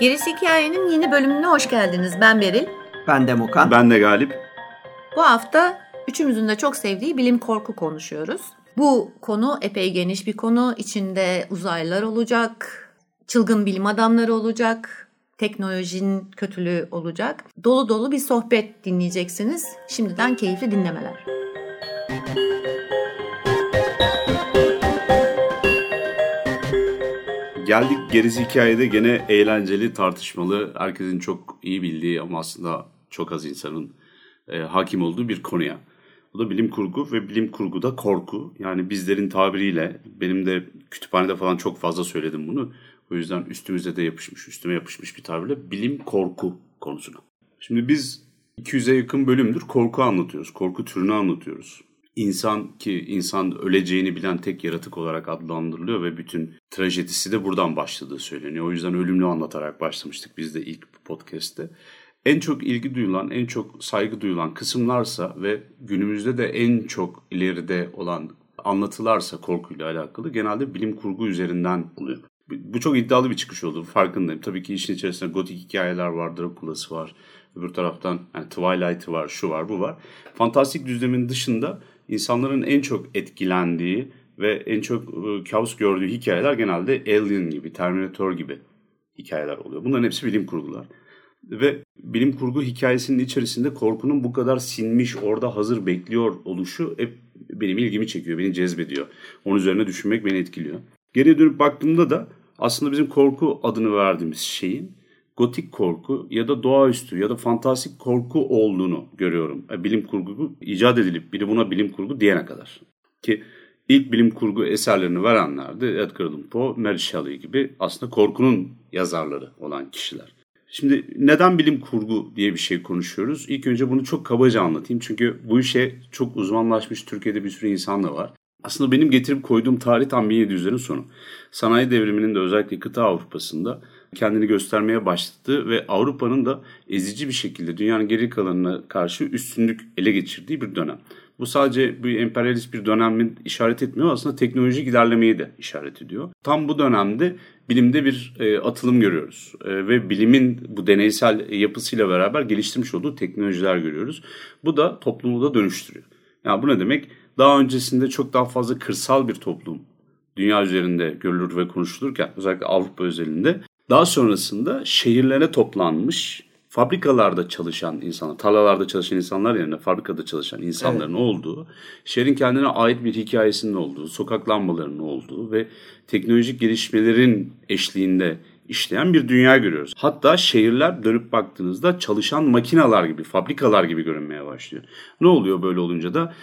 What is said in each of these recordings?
Gerisi Hikayenin yeni bölümüne hoş geldiniz. Ben Beril. Ben de Mukan. Ben de Galip. Bu hafta üçümüzün de çok sevdiği bilim korku konuşuyoruz. Bu konu epey geniş bir konu. İçinde uzaylılar olacak, çılgın bilim adamları olacak, teknolojinin kötülüğü olacak. Dolu dolu bir sohbet dinleyeceksiniz. Şimdiden keyifli dinlemeler. Geldik gerisi hikayede gene eğlenceli, tartışmalı, herkesin çok iyi bildiği ama aslında çok az insanın e, hakim olduğu bir konuya. Bu da bilim kurgu ve bilim kurguda korku. Yani bizlerin tabiriyle, benim de kütüphanede falan çok fazla söyledim bunu. O yüzden üstümüze de yapışmış, üstüme yapışmış bir tabirle bilim korku konusuna. Şimdi biz 200'e yakın bölümdür korku anlatıyoruz, korku türünü anlatıyoruz insan ki insan öleceğini bilen tek yaratık olarak adlandırılıyor ve bütün trajedisi de buradan başladığı söyleniyor. O yüzden ölümlü anlatarak başlamıştık biz de ilk podcast'te. En çok ilgi duyulan, en çok saygı duyulan kısımlarsa ve günümüzde de en çok ileride olan anlatılarsa korkuyla alakalı genelde bilim kurgu üzerinden oluyor. Bu çok iddialı bir çıkış oldu farkındayım. Tabii ki işin içerisinde gotik hikayeler var, Drakula'sı var. Öbür taraftan yani Twilight'ı var, şu var, bu var. Fantastik düzlemin dışında insanların en çok etkilendiği ve en çok e, kabus gördüğü hikayeler genelde Alien gibi, Terminator gibi hikayeler oluyor. Bunların hepsi bilim kurgular. Ve bilim kurgu hikayesinin içerisinde korkunun bu kadar sinmiş, orada hazır bekliyor oluşu hep benim ilgimi çekiyor, beni cezbediyor. Onun üzerine düşünmek beni etkiliyor. Geriye dönüp baktığımda da aslında bizim korku adını verdiğimiz şeyin gotik korku ya da doğaüstü ya da fantastik korku olduğunu görüyorum. E, bilim kurgu icat edilip biri buna bilim kurgu diyene kadar. Ki ilk bilim kurgu eserlerini verenler de Edgar Allan Poe, Mary Shelley gibi aslında korkunun yazarları olan kişiler. Şimdi neden bilim kurgu diye bir şey konuşuyoruz? İlk önce bunu çok kabaca anlatayım. Çünkü bu işe çok uzmanlaşmış Türkiye'de bir sürü insan da var. Aslında benim getirip koyduğum tarih tam 1700'lerin sonu. Sanayi devriminin de özellikle kıta Avrupa'sında kendini göstermeye başladı ve Avrupa'nın da ezici bir şekilde dünyanın geri kalanına karşı üstünlük ele geçirdiği bir dönem. Bu sadece bir emperyalist bir dönemin işaret etmiyor aslında teknolojik ilerlemeyi de işaret ediyor. Tam bu dönemde bilimde bir e, atılım görüyoruz e, ve bilimin bu deneysel yapısıyla beraber geliştirmiş olduğu teknolojiler görüyoruz. Bu da toplumu da dönüştürüyor. Yani bu ne demek? Daha öncesinde çok daha fazla kırsal bir toplum dünya üzerinde görülür ve konuşulurken özellikle Avrupa özelinde daha sonrasında şehirlere toplanmış fabrikalarda çalışan insanlar, tarlalarda çalışan insanlar yerine fabrikada çalışan insanların evet. olduğu, şehrin kendine ait bir hikayesinin olduğu, sokak lambalarının olduğu ve teknolojik gelişmelerin eşliğinde işleyen bir dünya görüyoruz. Hatta şehirler dönüp baktığınızda çalışan makinalar gibi, fabrikalar gibi görünmeye başlıyor. Ne oluyor böyle olunca da?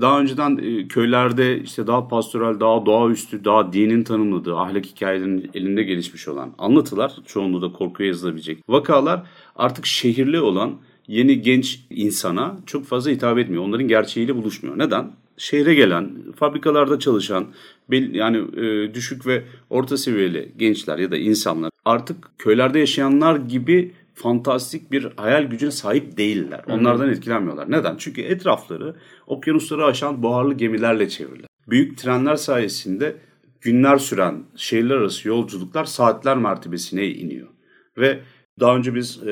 Daha önceden e, köylerde işte daha pastoral, daha doğaüstü, daha dinin tanımladığı ahlak hikayelerinin elinde gelişmiş olan anlatılar, çoğunluğu da korkuya yazılabilecek vakalar artık şehirli olan yeni genç insana çok fazla hitap etmiyor. Onların gerçeğiyle buluşmuyor. Neden? şehre gelen, fabrikalarda çalışan, yani e, düşük ve orta seviyeli gençler ya da insanlar artık köylerde yaşayanlar gibi fantastik bir hayal gücüne sahip değiller. Onlardan etkilenmiyorlar. Neden? Çünkü etrafları okyanusları aşan buharlı gemilerle çevrili. Büyük trenler sayesinde günler süren şehirler arası yolculuklar saatler mertebesine iniyor. Ve daha önce biz e,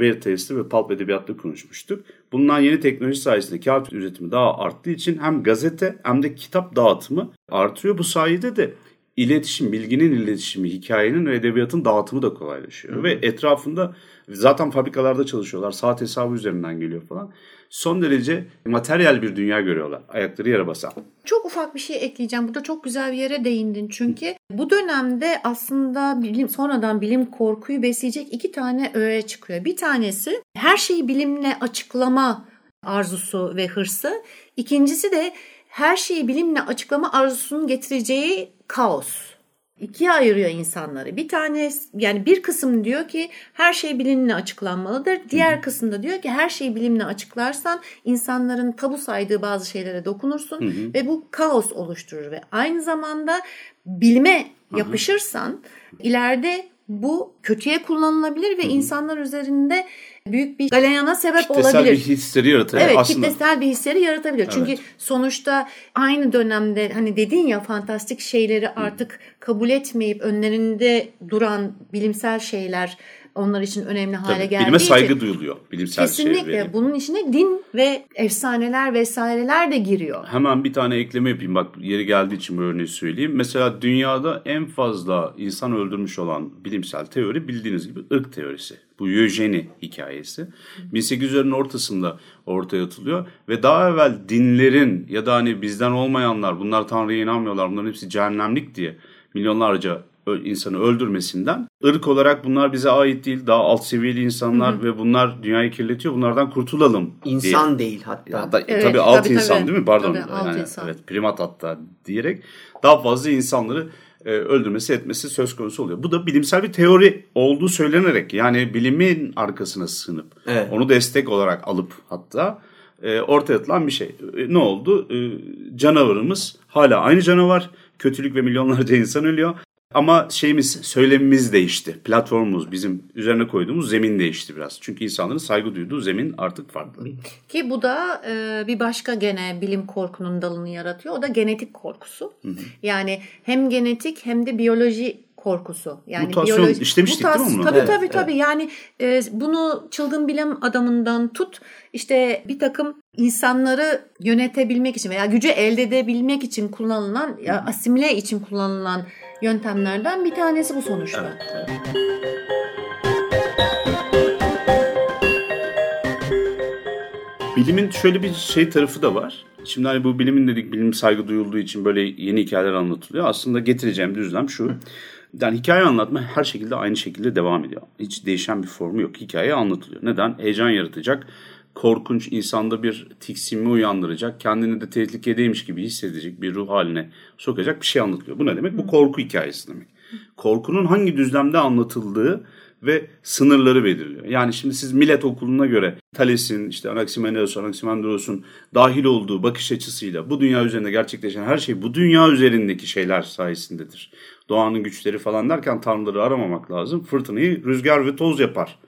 veri testi ve pulp edebiyatta konuşmuştuk. Bulunan yeni teknoloji sayesinde kağıt üretimi daha arttığı için hem gazete hem de kitap dağıtımı artıyor. Bu sayede de iletişim, bilginin iletişimi, hikayenin ve edebiyatın dağıtımı da kolaylaşıyor. Hı hı. Ve etrafında zaten fabrikalarda çalışıyorlar. Saat hesabı üzerinden geliyor falan. Son derece materyal bir dünya görüyorlar. Ayakları yere basan. Çok ufak bir şey ekleyeceğim. Burada çok güzel bir yere değindin. Çünkü bu dönemde aslında bilim sonradan bilim korkuyu besleyecek iki tane öğe çıkıyor. Bir tanesi her şeyi bilimle açıklama arzusu ve hırsı. İkincisi de her şeyi bilimle açıklama arzusunun getireceği kaos. ikiye ayırıyor insanları. Bir tane yani bir kısım diyor ki her şey bilimle açıklanmalıdır. Diğer kısımda diyor ki her şeyi bilimle açıklarsan insanların tabu saydığı bazı şeylere dokunursun Hı-hı. ve bu kaos oluşturur ve aynı zamanda bilime yapışırsan ileride bu kötüye kullanılabilir ve Hı-hı. insanlar üzerinde büyük bir galeyana sebep kitlesel olabilir. Kitlesel bir histeri yaratabilir evet, aslında. kitlesel bir histeri yaratabilir. Evet. Çünkü sonuçta aynı dönemde hani dedin ya fantastik şeyleri artık kabul etmeyip önlerinde duran bilimsel şeyler onlar için önemli hale Tabii, geldiği bilime saygı için, duyuluyor bilimsel Kesinlikle bunun içine din ve efsaneler vesaireler de giriyor. Hemen bir tane ekleme yapayım bak yeri geldiği için bu örneği söyleyeyim. Mesela dünyada en fazla insan öldürmüş olan bilimsel teori bildiğiniz gibi ırk teorisi. Bu Eugeni hikayesi. 1800'lerin ortasında ortaya atılıyor ve daha evvel dinlerin ya da hani bizden olmayanlar bunlar Tanrı'ya inanmıyorlar bunların hepsi cehennemlik diye milyonlarca insanı öldürmesinden ırk olarak bunlar bize ait değil daha alt seviyeli insanlar hı hı. ve bunlar dünyayı kirletiyor bunlardan kurtulalım İnsan diye. değil hatta. hatta evet, tabii alt tabii, insan tabii. değil mi pardon tabii, yani, insan. evet primat hatta diyerek daha fazla insanları e, öldürmesi etmesi söz konusu oluyor. Bu da bilimsel bir teori olduğu söylenerek yani bilimin arkasına sığınıp evet. onu destek olarak alıp hatta e, ortaya atılan bir şey. E, ne oldu? E, canavarımız hala aynı canavar. Kötülük ve milyonlarca insan ölüyor. Ama şeyimiz, söylemimiz değişti. Platformumuz, bizim üzerine koyduğumuz zemin değişti biraz. Çünkü insanların saygı duyduğu zemin artık farklı. Ki bu da e, bir başka gene bilim korkunun dalını yaratıyor. O da genetik korkusu. Hı hı. Yani hem genetik hem de biyoloji korkusu. Yani Mutasyon biyoloji, işlemiştik mutas, değil mi bunu? Tabii evet, tabii evet. tabii. Yani e, bunu çılgın bilim adamından tut işte bir takım insanları yönetebilmek için veya gücü elde edebilmek için kullanılan ya asimile için kullanılan yöntemlerden bir tanesi bu sonuçta. Evet, Bilimin şöyle bir şey tarafı da var. Şimdi hani bu bilimin dedik bilim saygı duyulduğu için böyle yeni hikayeler anlatılıyor. Aslında getireceğim düzlem şu. Yani hikaye anlatma her şekilde aynı şekilde devam ediyor. Hiç değişen bir formu yok. Hikaye anlatılıyor. Neden? Heyecan yaratacak korkunç insanda bir tiksinme uyandıracak, kendini de tehlikedeymiş gibi hissedecek bir ruh haline sokacak bir şey anlatılıyor. Bu ne demek? Bu korku hikayesi demek. Korkunun hangi düzlemde anlatıldığı ve sınırları belirliyor. Yani şimdi siz millet okuluna göre Thales'in, işte Anaximenes, Anaximandros'un dahil olduğu bakış açısıyla bu dünya üzerinde gerçekleşen her şey bu dünya üzerindeki şeyler sayesindedir. Doğanın güçleri falan derken tanrıları aramamak lazım. Fırtınayı rüzgar ve toz yapar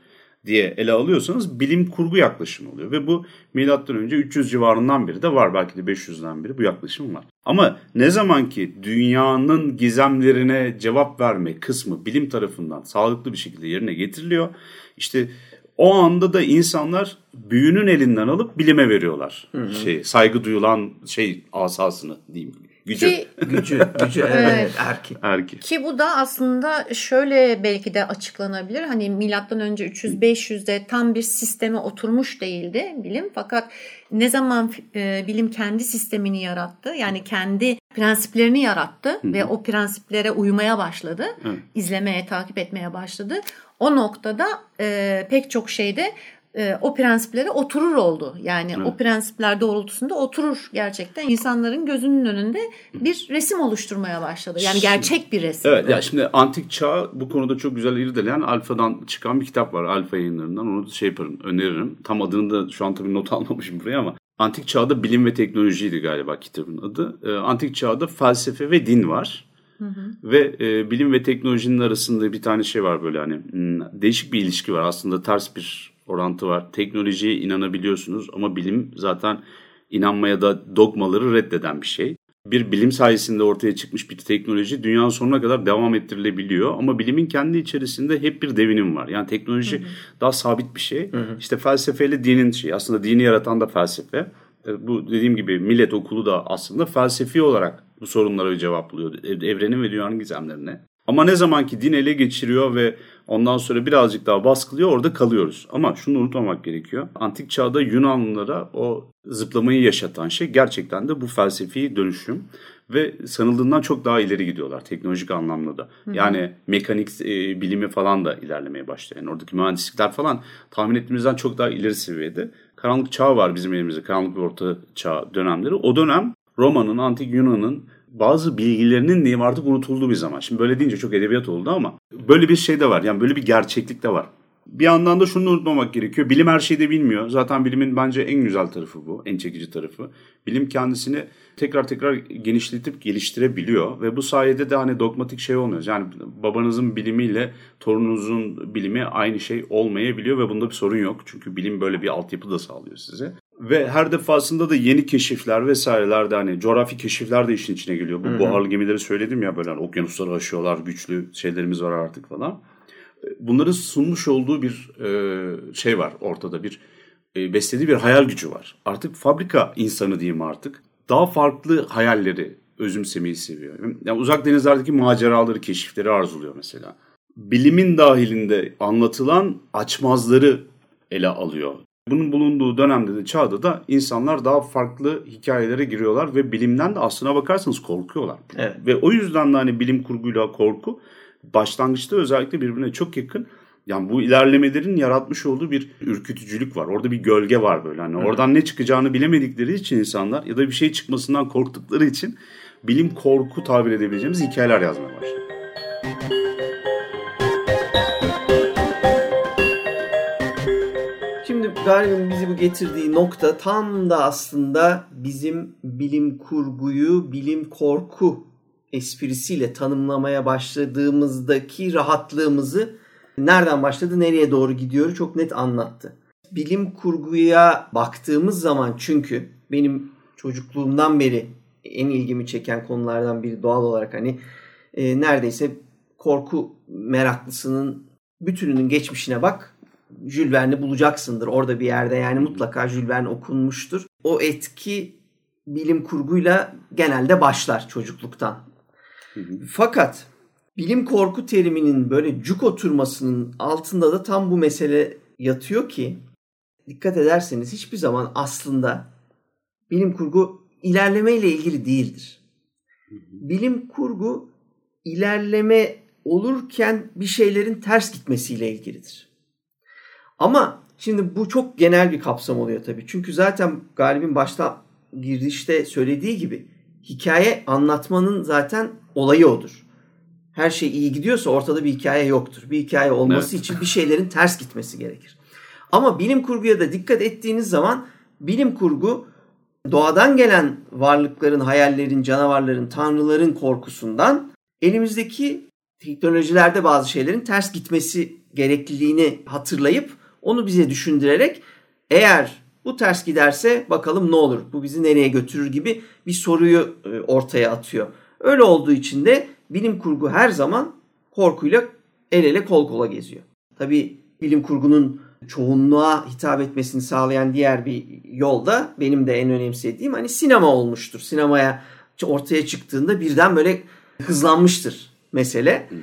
diye ele alıyorsanız bilim kurgu yaklaşımı oluyor. Ve bu milattan önce 300 civarından biri de var. Belki de 500'den biri bu yaklaşım var. Ama ne zaman ki dünyanın gizemlerine cevap verme kısmı bilim tarafından sağlıklı bir şekilde yerine getiriliyor. İşte o anda da insanlar büyünün elinden alıp bilime veriyorlar. Hı hı. Şey, saygı duyulan şey asasını diyeyim. Gücü. Ki, gücü, gücü evet, erki. erki. Ki bu da aslında şöyle belki de açıklanabilir. Hani milattan önce 300-500'de tam bir sisteme oturmuş değildi bilim. Fakat ne zaman e, bilim kendi sistemini yarattı, yani kendi prensiplerini yarattı Hı-hı. ve o prensiplere uymaya başladı, Hı. izlemeye, takip etmeye başladı. O noktada e, pek çok şeyde e, o prensiplere oturur oldu. Yani evet. o prensipler doğrultusunda oturur gerçekten. insanların gözünün önünde bir resim oluşturmaya başladı. Yani gerçek bir resim. Evet ya şimdi antik çağ bu konuda çok güzel irdeleyen Alfa'dan çıkan bir kitap var. Alfa yayınlarından. Onu şey yaparım, öneririm. Tam adını da şu an tabii not almamışım buraya ama Antik çağda bilim ve teknolojiydi galiba kitabın adı. E, antik çağda felsefe ve din var. Hı hı. Ve e, bilim ve teknolojinin arasında bir tane şey var böyle hani hmm, değişik bir ilişki var. Aslında ters bir orantı var. Teknolojiye inanabiliyorsunuz ama bilim zaten inanmaya da dogmaları reddeden bir şey. Bir bilim sayesinde ortaya çıkmış bir teknoloji dünyanın sonuna kadar devam ettirilebiliyor. Ama bilimin kendi içerisinde hep bir devinim var. Yani teknoloji hı hı. daha sabit bir şey. Hı hı. İşte felsefeyle dinin şey. Aslında dini yaratan da felsefe. E, bu dediğim gibi millet okulu da aslında felsefi olarak bu sorunlara cevaplıyor. Evrenin ve dünyanın gizemlerine. Ama ne zaman ki din ele geçiriyor ve ondan sonra birazcık daha baskılıyor orada kalıyoruz. Ama şunu unutmamak gerekiyor. Antik çağda Yunanlılara o zıplamayı yaşatan şey gerçekten de bu felsefi dönüşüm ve sanıldığından çok daha ileri gidiyorlar teknolojik anlamda da. Yani mekanik e, bilimi falan da ilerlemeye başlıyor. Yani oradaki mühendislikler falan tahmin ettiğimizden çok daha ileri seviyede. Karanlık çağ var bizim elimizde. Karanlık ve orta çağ dönemleri. O dönem Roma'nın, antik Yunan'ın bazı bilgilerinin diyeyim artık unutulduğu bir zaman. Şimdi böyle deyince çok edebiyat oldu ama böyle bir şey de var. Yani böyle bir gerçeklik de var. Bir yandan da şunu unutmamak gerekiyor. Bilim her şeyi de bilmiyor. Zaten bilimin bence en güzel tarafı bu. En çekici tarafı. Bilim kendisini tekrar tekrar genişletip geliştirebiliyor. Ve bu sayede de hani dogmatik şey olmuyor. Yani babanızın bilimiyle torununuzun bilimi aynı şey olmayabiliyor ve bunda bir sorun yok. Çünkü bilim böyle bir altyapı da sağlıyor size. Ve her defasında da yeni keşifler vesaireler de hani coğrafi keşifler de işin içine geliyor. Bu Hı-hı. buharlı gemileri söyledim ya böyle hani okyanusları aşıyorlar, güçlü şeylerimiz var artık falan. Bunların sunmuş olduğu bir e, şey var ortada bir e, beslediği bir hayal gücü var. Artık fabrika insanı diyeyim artık. Daha farklı hayalleri özümsemeyi seviyor. Yani uzak denizlerdeki maceraları, keşifleri arzuluyor mesela. Bilimin dahilinde anlatılan açmazları ele alıyor. Bunun bulunduğu dönemde de çağda da insanlar daha farklı hikayelere giriyorlar ve bilimden de aslına bakarsanız korkuyorlar. Evet. Ve o yüzden de hani bilim kurguyla korku başlangıçta özellikle birbirine çok yakın. Yani bu ilerlemelerin yaratmış olduğu bir ürkütücülük var. Orada bir gölge var böyle. Hani oradan ne çıkacağını bilemedikleri için insanlar ya da bir şey çıkmasından korktukları için bilim korku tabir edebileceğimiz hikayeler yazmaya başlıyor. Galip'in bizi bu getirdiği nokta tam da aslında bizim bilim kurguyu, bilim korku esprisiyle tanımlamaya başladığımızdaki rahatlığımızı nereden başladı, nereye doğru gidiyor çok net anlattı. Bilim kurguya baktığımız zaman çünkü benim çocukluğumdan beri en ilgimi çeken konulardan biri doğal olarak hani e, neredeyse korku meraklısının bütününün geçmişine bak. Jules Verne'i bulacaksındır orada bir yerde yani mutlaka Jules Verne okunmuştur. O etki bilim kurguyla genelde başlar çocukluktan. Fakat bilim korku teriminin böyle cuk oturmasının altında da tam bu mesele yatıyor ki dikkat ederseniz hiçbir zaman aslında bilim kurgu ilerleme ile ilgili değildir. Bilim kurgu ilerleme olurken bir şeylerin ters gitmesiyle ilgilidir. Ama şimdi bu çok genel bir kapsam oluyor tabii. Çünkü zaten Galip'in başta girişte söylediği gibi hikaye anlatmanın zaten olayı odur. Her şey iyi gidiyorsa ortada bir hikaye yoktur. Bir hikaye olması evet. için bir şeylerin ters gitmesi gerekir. Ama bilim kurguya da dikkat ettiğiniz zaman bilim kurgu doğadan gelen varlıkların, hayallerin, canavarların, tanrıların korkusundan elimizdeki teknolojilerde bazı şeylerin ters gitmesi gerekliliğini hatırlayıp onu bize düşündürerek eğer bu ters giderse bakalım ne olur? Bu bizi nereye götürür gibi bir soruyu e, ortaya atıyor. Öyle olduğu için de bilim kurgu her zaman korkuyla el ele kol kola geziyor. Tabi bilim kurgunun çoğunluğa hitap etmesini sağlayan diğer bir yol da benim de en önemsediğim hani sinema olmuştur. Sinemaya ortaya çıktığında birden böyle hızlanmıştır mesele. Hı hı.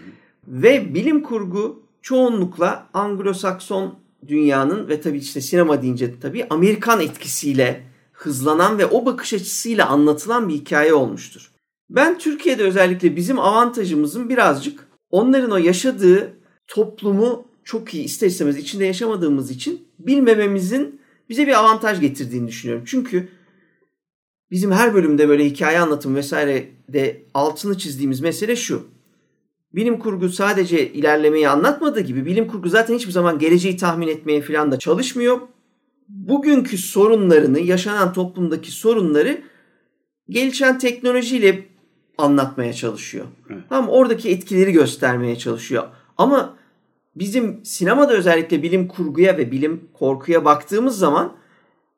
Ve bilim kurgu çoğunlukla Anglo-Sakson dünyanın ve tabii işte sinema deyince tabii Amerikan etkisiyle hızlanan ve o bakış açısıyla anlatılan bir hikaye olmuştur. Ben Türkiye'de özellikle bizim avantajımızın birazcık onların o yaşadığı toplumu çok iyi ister istemez içinde yaşamadığımız için bilmememizin bize bir avantaj getirdiğini düşünüyorum. Çünkü bizim her bölümde böyle hikaye anlatım vesaire de altını çizdiğimiz mesele şu. Bilim kurgu sadece ilerlemeyi anlatmadığı gibi bilim kurgu zaten hiçbir zaman geleceği tahmin etmeye falan da çalışmıyor. Bugünkü sorunlarını, yaşanan toplumdaki sorunları gelişen teknolojiyle anlatmaya çalışıyor. Evet. Tamam oradaki etkileri göstermeye çalışıyor. Ama bizim sinemada özellikle bilim kurguya ve bilim korkuya baktığımız zaman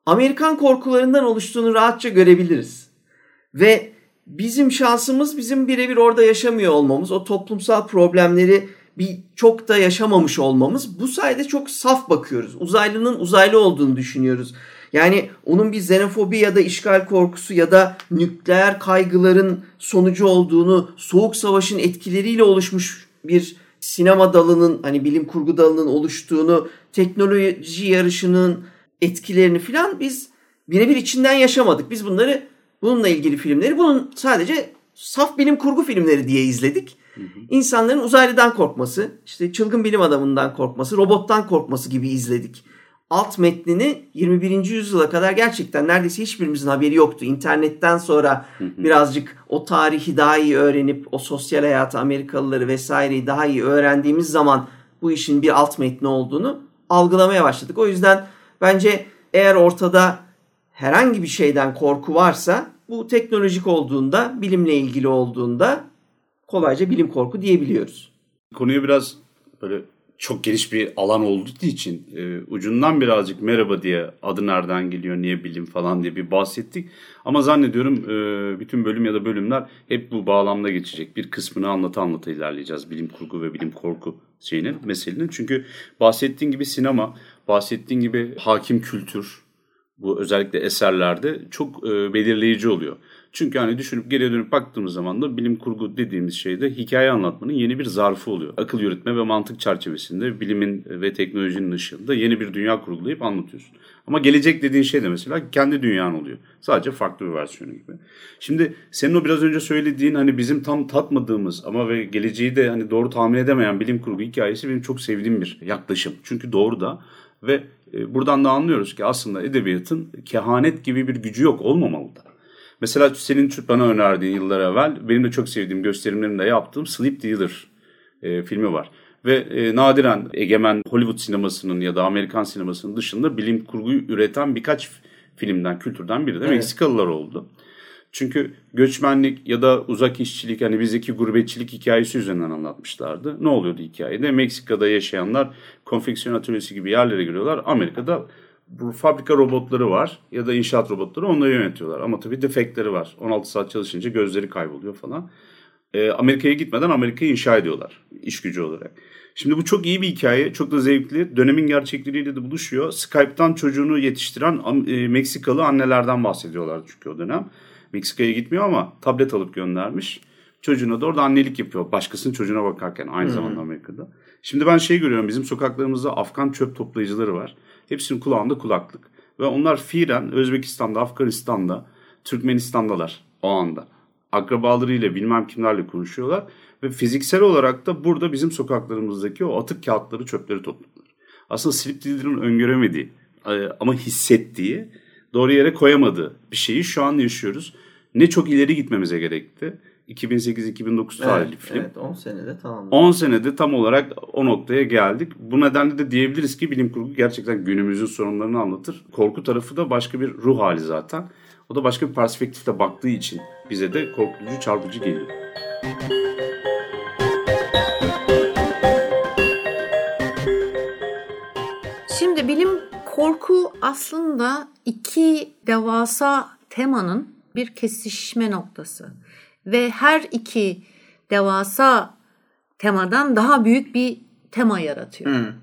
Amerikan korkularından oluştuğunu rahatça görebiliriz. Ve bizim şansımız bizim birebir orada yaşamıyor olmamız, o toplumsal problemleri bir çok da yaşamamış olmamız. Bu sayede çok saf bakıyoruz. Uzaylının uzaylı olduğunu düşünüyoruz. Yani onun bir xenofobi ya da işgal korkusu ya da nükleer kaygıların sonucu olduğunu, soğuk savaşın etkileriyle oluşmuş bir sinema dalının hani bilim kurgu dalının oluştuğunu, teknoloji yarışının etkilerini filan biz birebir içinden yaşamadık. Biz bunları bununla ilgili filmleri bunun sadece saf bilim kurgu filmleri diye izledik. Hı hı. İnsanların uzaylıdan korkması, işte çılgın bilim adamından korkması, robottan korkması gibi izledik. alt metnini 21. yüzyıla kadar gerçekten neredeyse hiçbirimizin haberi yoktu. İnternetten sonra birazcık o tarihi daha iyi öğrenip o sosyal hayatı Amerikalıları vesaireyi daha iyi öğrendiğimiz zaman bu işin bir alt metni olduğunu algılamaya başladık. O yüzden bence eğer ortada herhangi bir şeyden korku varsa bu teknolojik olduğunda, bilimle ilgili olduğunda kolayca bilim korku diyebiliyoruz. Konuya biraz böyle çok geniş bir alan olduğu için e, ucundan birazcık merhaba diye adı nereden geliyor, niye bilim falan diye bir bahsettik. Ama zannediyorum e, bütün bölüm ya da bölümler hep bu bağlamda geçecek. Bir kısmını anlata anlata ilerleyeceğiz bilim kurgu ve bilim korku şeyinin, meselenin. Çünkü bahsettiğin gibi sinema, bahsettiğin gibi hakim kültür, bu özellikle eserlerde çok e, belirleyici oluyor. Çünkü hani düşünüp geriye dönüp baktığımız zaman da bilim kurgu dediğimiz şeyde hikaye anlatmanın yeni bir zarfı oluyor. Akıl yürütme ve mantık çerçevesinde bilimin ve teknolojinin ışığında yeni bir dünya kurgulayıp anlatıyorsun. Ama gelecek dediğin şey de mesela kendi dünyan oluyor. Sadece farklı bir versiyonu gibi. Şimdi senin o biraz önce söylediğin hani bizim tam tatmadığımız ama ve geleceği de hani doğru tahmin edemeyen bilim kurgu hikayesi benim çok sevdiğim bir yaklaşım. Çünkü doğru da ve e, buradan da anlıyoruz ki aslında edebiyatın kehanet gibi bir gücü yok olmamalı da. Mesela senin bana önerdiğin yıllar evvel benim de çok sevdiğim gösterimlerimde yaptığım Sleep Dealer e, filmi var. Ve e, nadiren egemen Hollywood sinemasının ya da Amerikan sinemasının dışında bilim kurguyu üreten birkaç filmden, kültürden biri de evet. Meksikalılar oldu. Çünkü göçmenlik ya da uzak işçilik hani bizdeki gurbetçilik hikayesi üzerinden anlatmışlardı. Ne oluyordu hikayede? Meksika'da yaşayanlar konfeksiyon atölyesi gibi yerlere giriyorlar. Amerika'da bu fabrika robotları var ya da inşaat robotları onları yönetiyorlar. Ama tabii defektleri var. 16 saat çalışınca gözleri kayboluyor falan. E, Amerika'ya gitmeden Amerika'yı inşa ediyorlar iş gücü olarak. Şimdi bu çok iyi bir hikaye, çok da zevkli. Dönemin gerçekleriyle de buluşuyor. Skype'tan çocuğunu yetiştiren e, Meksikalı annelerden bahsediyorlar çünkü o dönem. Meksika'ya gitmiyor ama tablet alıp göndermiş. Çocuğuna da orada annelik yapıyor. Başkasının çocuğuna bakarken aynı zamanda Amerika'da. Şimdi ben şey görüyorum bizim sokaklarımızda Afgan çöp toplayıcıları var. Hepsinin kulağında kulaklık. Ve onlar fiilen Özbekistan'da, Afganistan'da, Türkmenistan'dalar o anda. Akrabalarıyla bilmem kimlerle konuşuyorlar. Ve fiziksel olarak da burada bizim sokaklarımızdaki o atık kağıtları, çöpleri topluyorlar. Aslında Slip Diller'ın öngöremediği e, ama hissettiği, doğru yere koyamadığı bir şeyi şu an yaşıyoruz. Ne çok ileri gitmemize gerekti. 2008-2009 tarihli evet, film. Evet 10 senede tamam. 10 senede tam olarak o noktaya geldik. Bu nedenle de diyebiliriz ki bilim kurgu gerçekten günümüzün sorunlarını anlatır. Korku tarafı da başka bir ruh hali zaten. O da başka bir perspektifle baktığı için bize de korkutucu, çarpıcı geliyor. Şimdi korku aslında iki devasa temanın bir kesişme noktası ve her iki devasa temadan daha büyük bir tema yaratıyor. Hmm.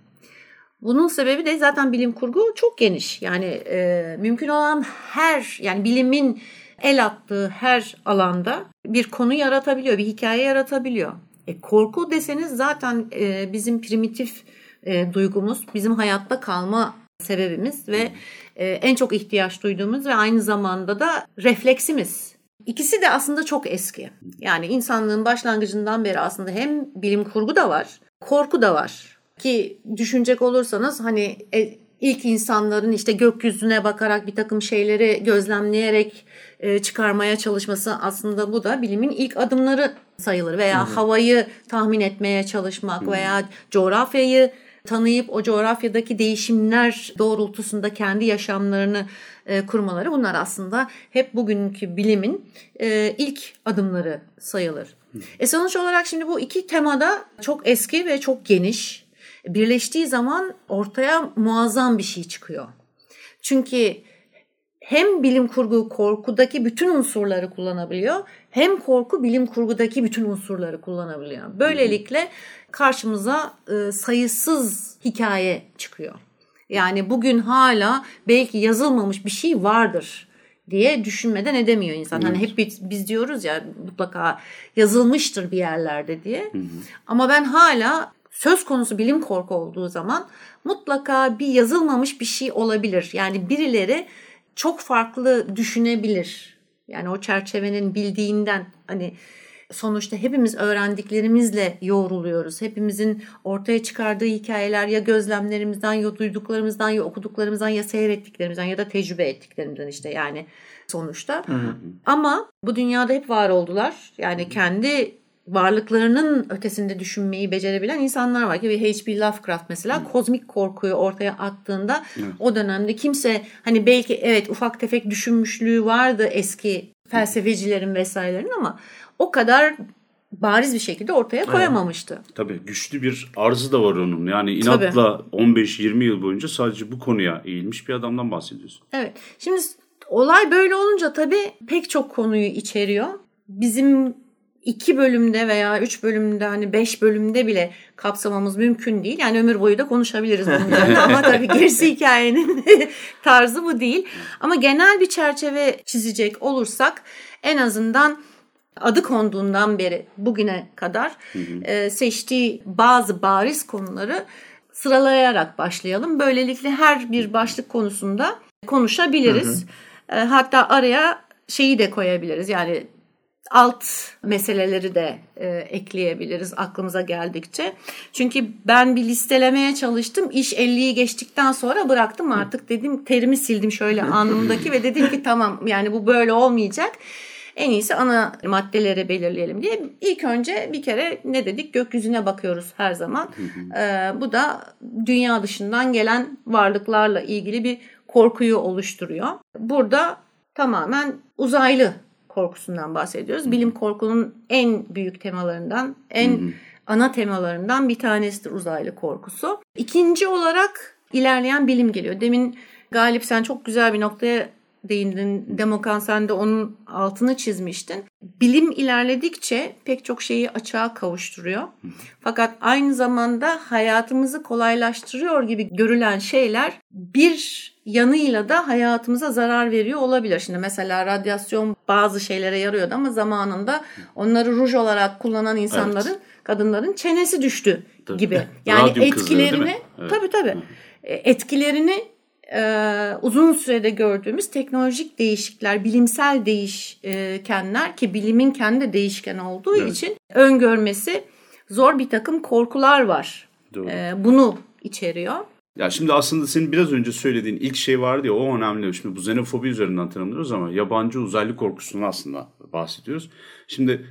Bunun sebebi de zaten bilim kurgu çok geniş. Yani e, mümkün olan her yani bilimin el attığı her alanda bir konu yaratabiliyor, bir hikaye yaratabiliyor. E, korku deseniz zaten e, bizim primitif e, duygumuz, bizim hayatta kalma sebebimiz ve e, en çok ihtiyaç duyduğumuz ve aynı zamanda da refleksimiz. İkisi de aslında çok eski. Yani insanlığın başlangıcından beri aslında hem bilim kurgu da var, korku da var. Ki düşünecek olursanız hani e, ilk insanların işte gökyüzüne bakarak bir takım şeyleri gözlemleyerek e, çıkarmaya çalışması aslında bu da bilimin ilk adımları sayılır. Veya hı hı. havayı tahmin etmeye çalışmak hı. veya coğrafyayı tanıyıp o coğrafyadaki değişimler doğrultusunda kendi yaşamlarını e, kurmaları bunlar aslında hep bugünkü bilimin e, ilk adımları sayılır. E sonuç olarak şimdi bu iki temada çok eski ve çok geniş birleştiği zaman ortaya muazzam bir şey çıkıyor. Çünkü hem bilim kurgu korkudaki bütün unsurları kullanabiliyor hem korku bilim kurgudaki bütün unsurları kullanabiliyor. Böylelikle karşımıza e, sayısız hikaye çıkıyor. Yani bugün hala belki yazılmamış bir şey vardır diye düşünmeden edemiyor insan. Hani evet. Hani hep biz, biz diyoruz ya mutlaka yazılmıştır bir yerlerde diye. Hı hı. Ama ben hala söz konusu bilim korku olduğu zaman mutlaka bir yazılmamış bir şey olabilir. Yani birileri çok farklı düşünebilir. Yani o çerçevenin bildiğinden hani sonuçta hepimiz öğrendiklerimizle yoğruluyoruz. Hepimizin ortaya çıkardığı hikayeler ya gözlemlerimizden ya duyduklarımızdan ya okuduklarımızdan ya seyrettiklerimizden ya da tecrübe ettiklerimizden işte yani sonuçta. Hı hı. Ama bu dünyada hep var oldular. Yani kendi varlıklarının ötesinde düşünmeyi becerebilen insanlar var ki H.P. Lovecraft mesela hmm. kozmik korkuyu ortaya attığında hmm. o dönemde kimse hani belki evet ufak tefek düşünmüşlüğü vardı eski felsefecilerin vesairelerin ama o kadar bariz bir şekilde ortaya koyamamıştı. Evet. Tabii güçlü bir arzı da var onun. Yani inatla 15-20 yıl boyunca sadece bu konuya eğilmiş bir adamdan bahsediyorsun. Evet. Şimdi olay böyle olunca tabii pek çok konuyu içeriyor. Bizim iki bölümde veya üç bölümde hani beş bölümde bile kapsamamız mümkün değil. Yani ömür boyu da konuşabiliriz bunun üzerine ama tabii gerisi hikayenin tarzı bu değil. Ama genel bir çerçeve çizecek olursak en azından adı konduğundan beri bugüne kadar e, seçtiği bazı bariz konuları sıralayarak başlayalım. Böylelikle her bir başlık konusunda konuşabiliriz. Hı hı. E, hatta araya şeyi de koyabiliriz. Yani alt meseleleri de e, ekleyebiliriz aklımıza geldikçe. Çünkü ben bir listelemeye çalıştım. İş 50'yi geçtikten sonra bıraktım artık dedim terimi sildim şöyle anımdaki ve dedim ki tamam yani bu böyle olmayacak. En iyisi ana maddeleri belirleyelim diye. İlk önce bir kere ne dedik? Gökyüzüne bakıyoruz her zaman. ee, bu da dünya dışından gelen varlıklarla ilgili bir korkuyu oluşturuyor. Burada tamamen uzaylı korkusundan bahsediyoruz. Bilim korkunun en büyük temalarından, en ana temalarından bir tanesidir uzaylı korkusu. İkinci olarak ilerleyen bilim geliyor. Demin Galip sen çok güzel bir noktaya değindin. Demokan sen de onun altını çizmiştin. Bilim ilerledikçe pek çok şeyi açığa kavuşturuyor. Fakat aynı zamanda hayatımızı kolaylaştırıyor gibi görülen şeyler bir yanıyla da hayatımıza zarar veriyor olabilir. Şimdi mesela radyasyon bazı şeylere yarıyordu ama zamanında onları ruj olarak kullanan insanların, evet. kadınların çenesi düştü tabii. gibi. Yani Radyum etkilerini evet. tabii tabii. E, etkilerini e, uzun sürede gördüğümüz teknolojik değişikler, bilimsel değişkenler ki bilimin kendi değişken olduğu evet. için öngörmesi zor bir takım korkular var. Doğru. E, bunu içeriyor. Ya şimdi aslında senin biraz önce söylediğin ilk şey vardı ya o önemli. Şimdi bu xenofobi üzerinden tanımlıyoruz ama yabancı uzaylı korkusundan aslında bahsediyoruz. Şimdi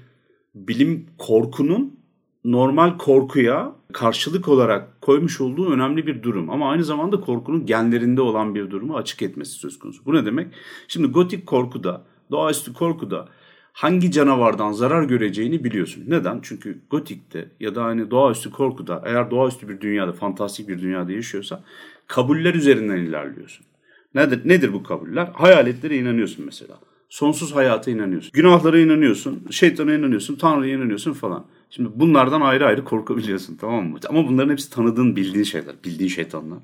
bilim korkunun normal korkuya karşılık olarak koymuş olduğu önemli bir durum. Ama aynı zamanda korkunun genlerinde olan bir durumu açık etmesi söz konusu. Bu ne demek? Şimdi gotik korkuda, doğaüstü korkuda hangi canavardan zarar göreceğini biliyorsun. Neden? Çünkü gotikte ya da hani doğaüstü korkuda eğer doğaüstü bir dünyada, fantastik bir dünyada yaşıyorsa kabuller üzerinden ilerliyorsun. Nedir, nedir bu kabuller? Hayaletlere inanıyorsun mesela. Sonsuz hayata inanıyorsun. Günahlara inanıyorsun, şeytana inanıyorsun, Tanrı'ya inanıyorsun falan. Şimdi bunlardan ayrı ayrı korkabiliyorsun tamam mı? Ama bunların hepsi tanıdığın, bildiğin şeyler, bildiğin şeytanlar.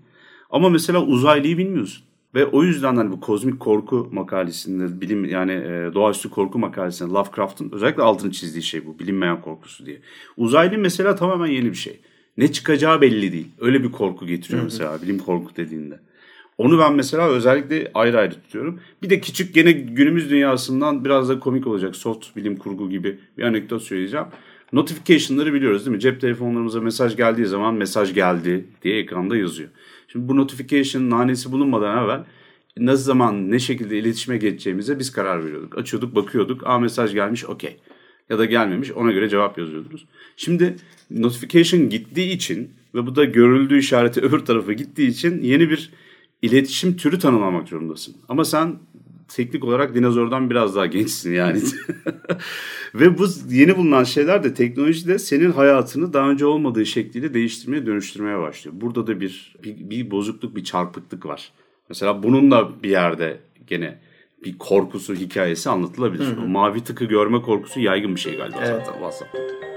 Ama mesela uzaylıyı bilmiyorsun. Ve o yüzden hani bu kozmik korku makalesinde bilim yani e, doğaüstü korku makalesinde Lovecraft'ın özellikle altını çizdiği şey bu bilinmeyen korkusu diye. Uzaylı mesela tamamen yeni bir şey. Ne çıkacağı belli değil. Öyle bir korku getiriyor mesela bilim korku dediğinde. Onu ben mesela özellikle ayrı ayrı tutuyorum. Bir de küçük gene günümüz dünyasından biraz da komik olacak soft bilim kurgu gibi bir anekdot söyleyeceğim. Notification'ları biliyoruz değil mi? Cep telefonlarımıza mesaj geldiği zaman mesaj geldi diye ekranda yazıyor. Şimdi bu notification nanesi bulunmadan evvel ne zaman ne şekilde iletişime geçeceğimize biz karar veriyorduk. Açıyorduk bakıyorduk. Aa mesaj gelmiş okey. Ya da gelmemiş ona göre cevap yazıyordunuz. Şimdi notification gittiği için ve bu da görüldüğü işareti öbür tarafa gittiği için yeni bir iletişim türü tanımlamak zorundasın. Ama sen teknik olarak dinozordan biraz daha gençsin yani. Ve bu yeni bulunan şeyler de teknolojide senin hayatını daha önce olmadığı şekliyle değiştirmeye, dönüştürmeye başlıyor. Burada da bir, bir, bir bozukluk, bir çarpıklık var. Mesela bunun da bir yerde gene bir korkusu, hikayesi anlatılabilir. Hı hı. O mavi tıkı görme korkusu yaygın bir şey galiba evet. zaten WhatsApp'ta.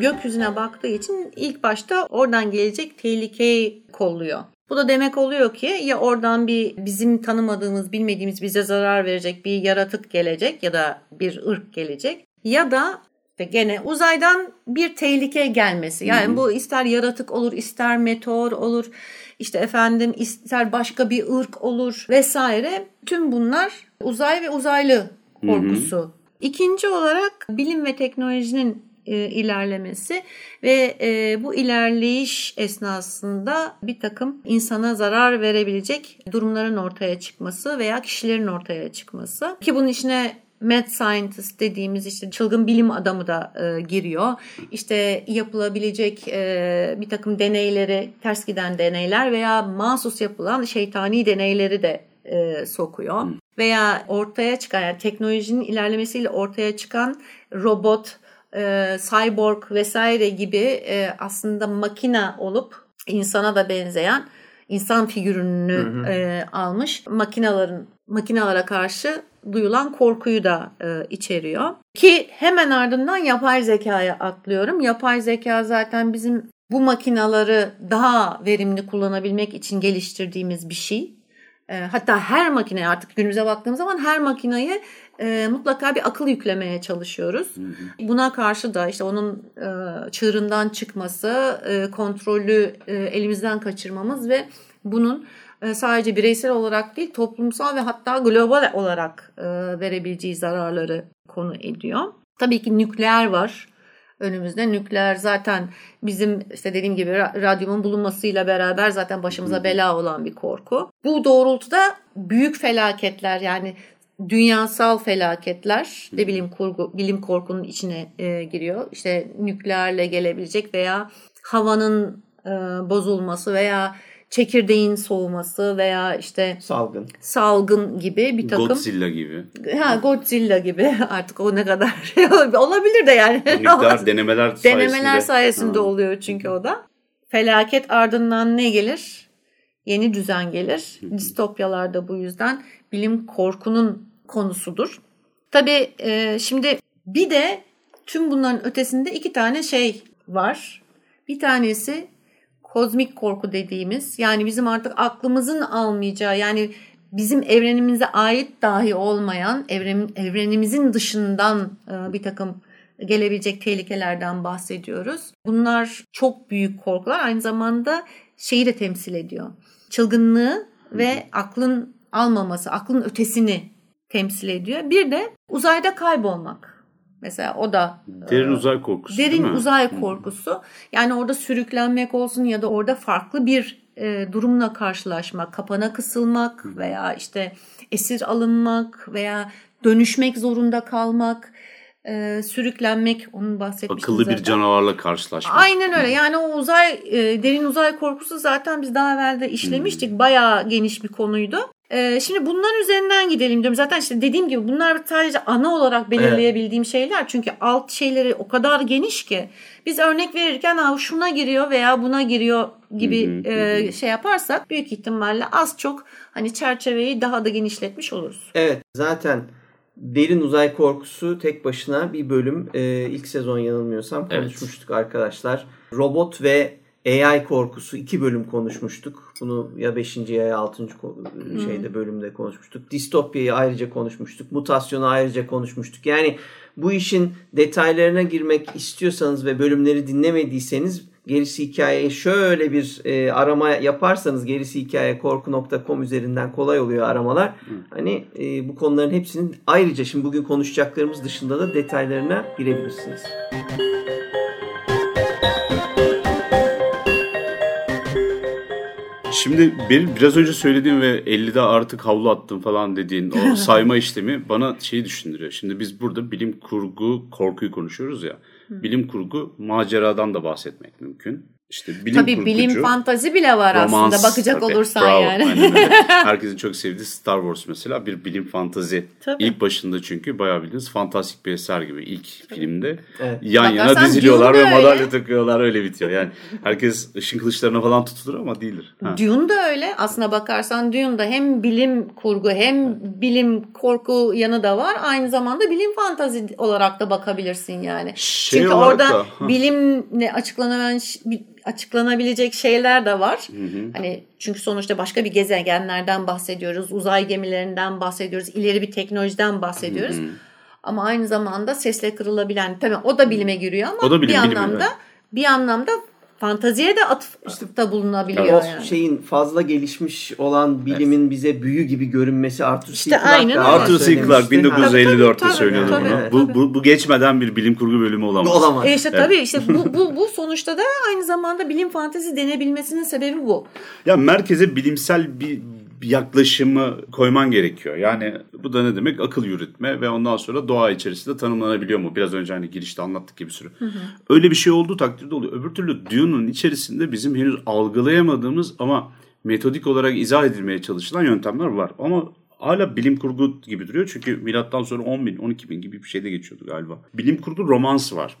Gökyüzüne baktığı için ilk başta oradan gelecek tehlikeyi kolluyor. Bu da demek oluyor ki ya oradan bir bizim tanımadığımız, bilmediğimiz bize zarar verecek bir yaratık gelecek ya da bir ırk gelecek ya da gene uzaydan bir tehlike gelmesi. Yani bu ister yaratık olur, ister meteor olur, işte efendim ister başka bir ırk olur vesaire. Tüm bunlar uzay ve uzaylı korkusu. İkinci olarak bilim ve teknolojinin e, ilerlemesi ve e, bu ilerleyiş esnasında bir takım insana zarar verebilecek durumların ortaya çıkması veya kişilerin ortaya çıkması. Ki bunun içine mad scientist dediğimiz işte çılgın bilim adamı da e, giriyor. İşte yapılabilecek e, bir takım deneyleri, ters giden deneyler veya mahsus yapılan şeytani deneyleri de e, sokuyor. Veya ortaya çıkan yani teknolojinin ilerlemesiyle ortaya çıkan robot, e, cyborg vesaire gibi e, aslında makina olup insana da benzeyen insan figürünü hı hı. E, almış makinaların makinalara karşı duyulan korkuyu da e, içeriyor. Ki hemen ardından yapay zekaya atlıyorum. Yapay zeka zaten bizim bu makinaları daha verimli kullanabilmek için geliştirdiğimiz bir şey. E, hatta her makine artık günümüze baktığımız zaman her makinayı e, mutlaka bir akıl yüklemeye çalışıyoruz. Hı hı. Buna karşı da işte onun e, çığırından çıkması, e, kontrolü e, elimizden kaçırmamız ve bunun e, sadece bireysel olarak değil toplumsal ve hatta global olarak e, verebileceği zararları konu ediyor. Tabii ki nükleer var önümüzde. Nükleer zaten bizim işte dediğim gibi radyumun bulunmasıyla beraber zaten başımıza bela olan bir korku. Bu doğrultuda büyük felaketler yani dünyasal felaketler de bilim kurgu bilim korkunun içine e, giriyor. İşte nükleerle gelebilecek veya havanın e, bozulması veya çekirdeğin soğuması veya işte salgın salgın gibi bir takım Godzilla gibi. Ha Godzilla gibi artık o ne kadar olabilir de yani. Nükleer denemeler sayesinde. Denemeler sayesinde ha. oluyor çünkü o da. Felaket ardından ne gelir? Yeni düzen gelir. Distopyalarda bu yüzden bilim korkunun konusudur. Tabii e, şimdi bir de tüm bunların ötesinde iki tane şey var. Bir tanesi kozmik korku dediğimiz yani bizim artık aklımızın almayacağı yani bizim evrenimize ait dahi olmayan evren, evrenimizin dışından e, bir takım gelebilecek tehlikelerden bahsediyoruz. Bunlar çok büyük korkular aynı zamanda şeyi de temsil ediyor. Çılgınlığı ve aklın almaması, aklın ötesini temsil ediyor. Bir de uzayda kaybolmak. Mesela o da derin e, uzay korkusu. Derin uzay korkusu. Yani orada sürüklenmek olsun ya da orada farklı bir e, durumla karşılaşmak, kapana kısılmak veya işte esir alınmak veya dönüşmek zorunda kalmak, e, sürüklenmek onun bahsetmiştim Akıllı zaten. bir canavarla karşılaşmak. Aynen öyle. Yani o uzay e, derin uzay korkusu zaten biz daha evvel de işlemiştik. Hmm. Bayağı geniş bir konuydu. Ee, şimdi bunların üzerinden gidelim diyorum. Zaten işte dediğim gibi bunlar sadece ana olarak belirleyebildiğim evet. şeyler. Çünkü alt şeyleri o kadar geniş ki biz örnek verirken ha şuna giriyor veya buna giriyor gibi e, şey yaparsak büyük ihtimalle az çok hani çerçeveyi daha da genişletmiş oluruz. Evet zaten derin uzay korkusu tek başına bir bölüm e, ilk sezon yanılmıyorsam konuşmuştuk evet. arkadaşlar. Robot ve AI korkusu iki bölüm konuşmuştuk. Bunu ya 5. ya 6. şeyde bölümde konuşmuştuk. Distopyayı ayrıca konuşmuştuk. Mutasyonu ayrıca konuşmuştuk. Yani bu işin detaylarına girmek istiyorsanız ve bölümleri dinlemediyseniz gerisi hikayeye şöyle bir e, arama yaparsanız gerisi hikaye korku.com üzerinden kolay oluyor aramalar. Hı. Hani e, bu konuların hepsinin ayrıca şimdi bugün konuşacaklarımız dışında da detaylarına girebilirsiniz. Şimdi benim biraz önce söylediğim ve 50'de artık havlu attım falan dediğin o sayma işlemi bana şeyi düşündürüyor. Şimdi biz burada bilim kurgu korkuyu konuşuyoruz ya. Bilim kurgu maceradan da bahsetmek mümkün. İşte bilim tabii kurgucu, bilim fantazi bile var romans, aslında bakacak tabii, olursan bravo, yani. Herkesin çok sevdiği Star Wars mesela bir bilim fantazi. Tabii. İlk başında çünkü bayağı bildiğiniz fantastik bir eser gibi ilk tabii. filmde. Evet. Yan Bakarsan yana diziliyorlar ve madalya takıyorlar öyle bitiyor. Yani herkes ışın kılıçlarına falan tutulur ama değildir. Ha. Dune da öyle. Aslına bakarsan Dune da hem bilim kurgu hem bilim korku yanı da var. Aynı zamanda bilim fantazi olarak da bakabilirsin yani. Şey Çünkü orada da, bilimle açıklanabilen açıklanabilecek şeyler de var. Hı hı. Hani çünkü sonuçta başka bir gezegenlerden bahsediyoruz, uzay gemilerinden bahsediyoruz, ileri bir teknolojiden bahsediyoruz. Hı hı. ama aynı zamanda sesle kırılabilen tabii o da bilime giriyor ama O da bilim, bir bilim, anlamda evet. bir anlamda fantaziye de atıfta bulunabiliyor O yani. şeyin fazla gelişmiş olan bilimin bize büyü gibi görünmesi Arthur İşte C. Clarke. Arthur C. Clarke söylemişti. 1954'te Tabii, tabii, söylüyordu tabii, bunu. tabii. Bu, bu, bu geçmeden bir bilim kurgu bölümü olamaz. Olamaz. E işte Evet. tabii işte bu, bu, bu sonuçta da aynı zamanda bilim fantezi denebilmesinin sebebi bu. Ya merkeze bilimsel bir yaklaşımı koyman gerekiyor. Yani bu da ne demek? Akıl yürütme ve ondan sonra doğa içerisinde tanımlanabiliyor mu? Biraz önce hani girişte anlattık gibi sürü. Öyle bir şey olduğu takdirde oluyor. Öbür türlü Dune'un içerisinde bizim henüz algılayamadığımız ama metodik olarak izah edilmeye çalışılan yöntemler var. Ama hala bilim kurgu gibi duruyor. Çünkü milattan sonra 10 bin, 12 bin gibi bir şeyde geçiyordu galiba. Bilim kurgu romans var.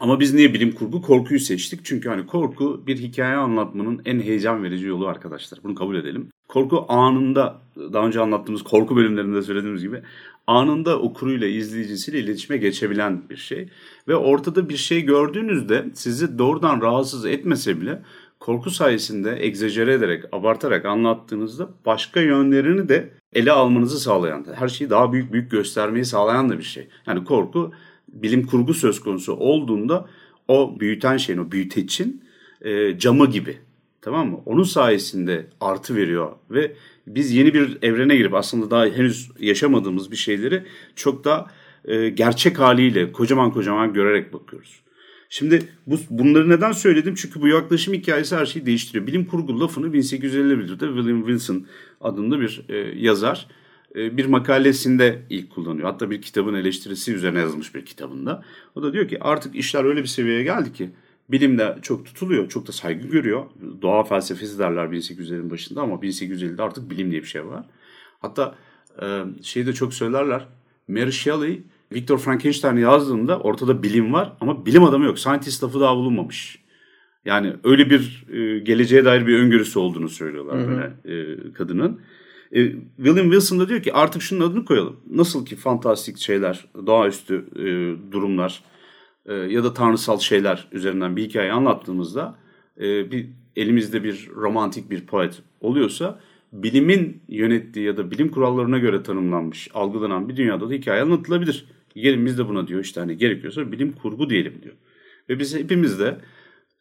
Ama biz niye bilim kurgu? Korkuyu seçtik. Çünkü hani korku bir hikaye anlatmanın en heyecan verici yolu arkadaşlar. Bunu kabul edelim. Korku anında, daha önce anlattığımız korku bölümlerinde söylediğimiz gibi anında okuruyla, izleyicisiyle iletişime geçebilen bir şey. Ve ortada bir şey gördüğünüzde sizi doğrudan rahatsız etmese bile korku sayesinde egzajere ederek, abartarak anlattığınızda başka yönlerini de ele almanızı sağlayan, her şeyi daha büyük büyük göstermeyi sağlayan da bir şey. Yani korku bilim kurgu söz konusu olduğunda o büyüten şeyin, o büyüteçin e, camı gibi. Tamam mı? Onun sayesinde artı veriyor ve biz yeni bir evrene girip aslında daha henüz yaşamadığımız bir şeyleri çok da e, gerçek haliyle kocaman kocaman görerek bakıyoruz. Şimdi bu, bunları neden söyledim? Çünkü bu yaklaşım hikayesi her şeyi değiştiriyor. Bilim kurgu lafını 1851'de William Wilson adında bir e, yazar bir makalesinde ilk kullanıyor. Hatta bir kitabın eleştirisi üzerine yazılmış bir kitabında. O da diyor ki artık işler öyle bir seviyeye geldi ki bilim de çok tutuluyor, çok da saygı görüyor. Doğa felsefesi derler 1800'lerin başında ama 1850'de artık bilim diye bir şey var. Hatta e, şeyi de çok söylerler. Mary Shelley Victor Frankenstein yazdığında ortada bilim var ama bilim adamı yok. Scientist lafı daha bulunmamış. Yani öyle bir e, geleceğe dair bir öngörüsü olduğunu söylüyorlar böyle e, kadının. E, William Wilson da diyor ki artık şunun adını koyalım. Nasıl ki fantastik şeyler, doğaüstü e, durumlar e, ya da tanrısal şeyler üzerinden bir hikaye anlattığımızda e, bir elimizde bir romantik bir poet oluyorsa bilimin yönettiği ya da bilim kurallarına göre tanımlanmış, algılanan bir dünyada da hikaye anlatılabilir. Gelin biz de buna diyor işte hani gerekiyorsa bilim kurgu diyelim diyor. Ve biz hepimiz de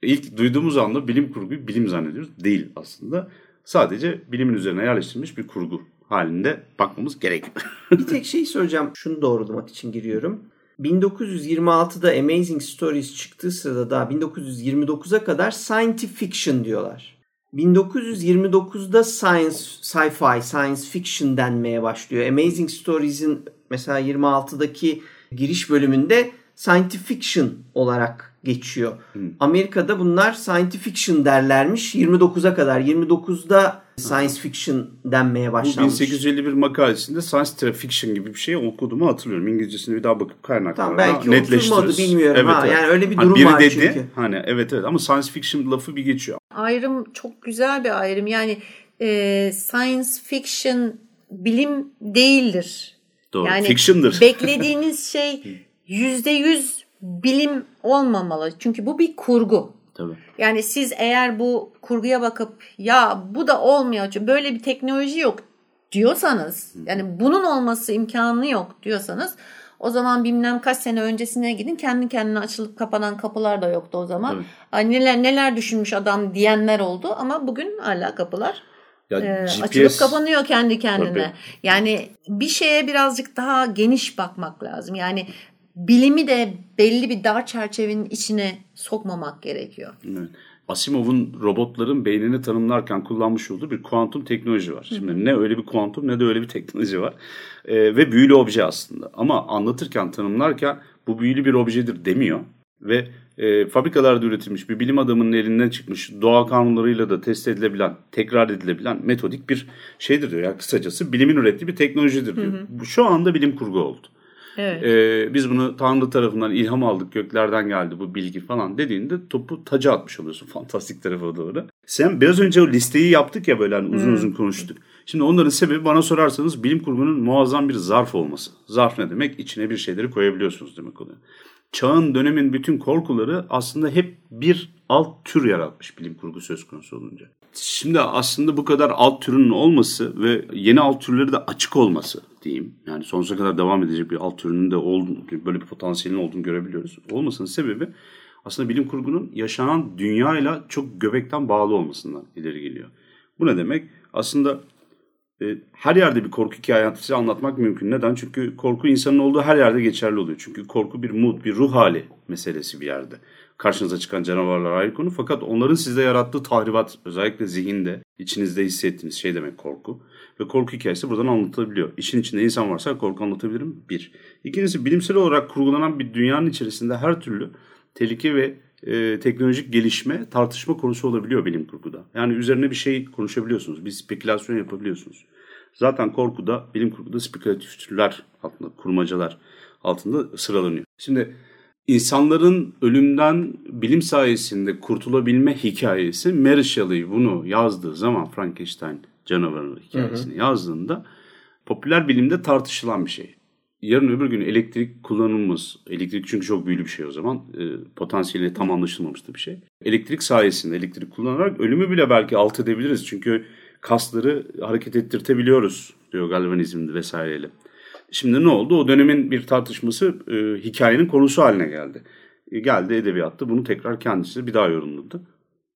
ilk duyduğumuz anda bilim kurguyu bilim zannediyoruz. Değil aslında. Sadece bilimin üzerine yerleştirilmiş bir kurgu halinde bakmamız gerekiyor. Bir tek şey söyleyeceğim. Şunu doğrulamak için giriyorum. 1926'da Amazing Stories çıktığı sırada daha 1929'a kadar scientific fiction diyorlar. 1929'da science, sci-fi, science fiction denmeye başlıyor. Amazing Stories'in mesela 26'daki giriş bölümünde scientific fiction olarak geçiyor. Amerika'da bunlar scientific fiction derlermiş 29'a kadar. 29'da science fiction denmeye Bu başlanmış. 1851 makalesinde science fiction gibi bir şey okuduğumu hatırlıyorum. İngilizcesine bir daha bakıp kaynaklarına Tamam, belki netleştiririz. bilmiyorum. Ha, yani öyle bir Hani durum biri var dedi, çünkü. Hani evet evet ama science fiction lafı bir geçiyor. Ayrım çok güzel bir ayrım. Yani e, science fiction bilim değildir. Doğru. Yani Fiction'dır. beklediğiniz şey yüzde yüz bilim olmamalı. Çünkü bu bir kurgu. Tabii. Yani siz eğer bu kurguya bakıp ya bu da olmuyor çünkü böyle bir teknoloji yok diyorsanız yani bunun olması imkanı yok diyorsanız o zaman bilmem kaç sene öncesine gidin kendi kendine açılıp kapanan kapılar da yoktu o zaman. Tabii. Ay neler neler düşünmüş adam diyenler oldu ama bugün hala kapılar Ya e, GPS açılıp kapanıyor kendi kendine. Tabii. Yani bir şeye birazcık daha geniş bakmak lazım. Yani bilimi de belli bir dar çerçevenin içine sokmamak gerekiyor. Evet. Asimov'un robotların beynini tanımlarken kullanmış olduğu bir kuantum teknoloji var. Şimdi ne öyle bir kuantum ne de öyle bir teknoloji var. Ee, ve büyülü obje aslında. Ama anlatırken, tanımlarken bu büyülü bir objedir demiyor. Ve e, fabrikalarda üretilmiş bir bilim adamının elinden çıkmış doğa kanunlarıyla da test edilebilen, tekrar edilebilen metodik bir şeydir diyor. Yani kısacası bilimin ürettiği bir teknolojidir diyor. Bu şu anda bilim kurgu oldu. Evet. Ee, biz bunu Tanrı tarafından ilham aldık göklerden geldi bu bilgi falan dediğinde topu taca atmış oluyorsun fantastik tarafa doğru. Sen biraz önce o listeyi yaptık ya böyle hani uzun uzun konuştuk. Şimdi onların sebebi bana sorarsanız bilim kurgunun muazzam bir zarf olması. Zarf ne demek? İçine bir şeyleri koyabiliyorsunuz demek oluyor. Çağın dönemin bütün korkuları aslında hep bir alt tür yaratmış bilim kurgu söz konusu olunca. Şimdi aslında bu kadar alt türünün olması ve yeni alt türleri de açık olması diyeyim. Yani sonsuza kadar devam edecek bir alt türünün de olduğunu, böyle bir potansiyelin olduğunu görebiliyoruz. Olmasının sebebi aslında bilim kurgunun yaşanan dünyayla çok göbekten bağlı olmasından ileri geliyor. Bu ne demek? Aslında her yerde bir korku hikayesi anlatmak mümkün. Neden? Çünkü korku insanın olduğu her yerde geçerli oluyor. Çünkü korku bir mood, bir ruh hali meselesi bir yerde. Karşınıza çıkan canavarlar ayrı konu. Fakat onların sizde yarattığı tahribat, özellikle zihinde, içinizde hissettiğiniz şey demek korku. Ve korku hikayesi buradan anlatılabiliyor. İşin içinde insan varsa korku anlatabilirim. Bir. İkincisi bilimsel olarak kurgulanan bir dünyanın içerisinde her türlü tehlike ve e, teknolojik gelişme tartışma konusu olabiliyor bilim kurguda. Yani üzerine bir şey konuşabiliyorsunuz. Bir spekülasyon yapabiliyorsunuz. Zaten korkuda, bilim kurguda spekülatif türler altında, kurmacalar altında sıralanıyor. Şimdi insanların ölümden bilim sayesinde kurtulabilme hikayesi Mary Shelley bunu yazdığı zaman Frankenstein canavarı hikayesini hı hı. yazdığında popüler bilimde tartışılan bir şey yarın öbür gün elektrik kullanımımız, elektrik çünkü çok büyülü bir şey o zaman, e, potansiyeli tam anlaşılmamıştı bir şey. Elektrik sayesinde elektrik kullanarak ölümü bile belki alt edebiliriz. Çünkü kasları hareket ettirtebiliyoruz diyor galvanizmde vesaireyle. Şimdi ne oldu? O dönemin bir tartışması e, hikayenin konusu haline geldi. E, geldi edebiyatta bunu tekrar kendisi bir daha yorumladı.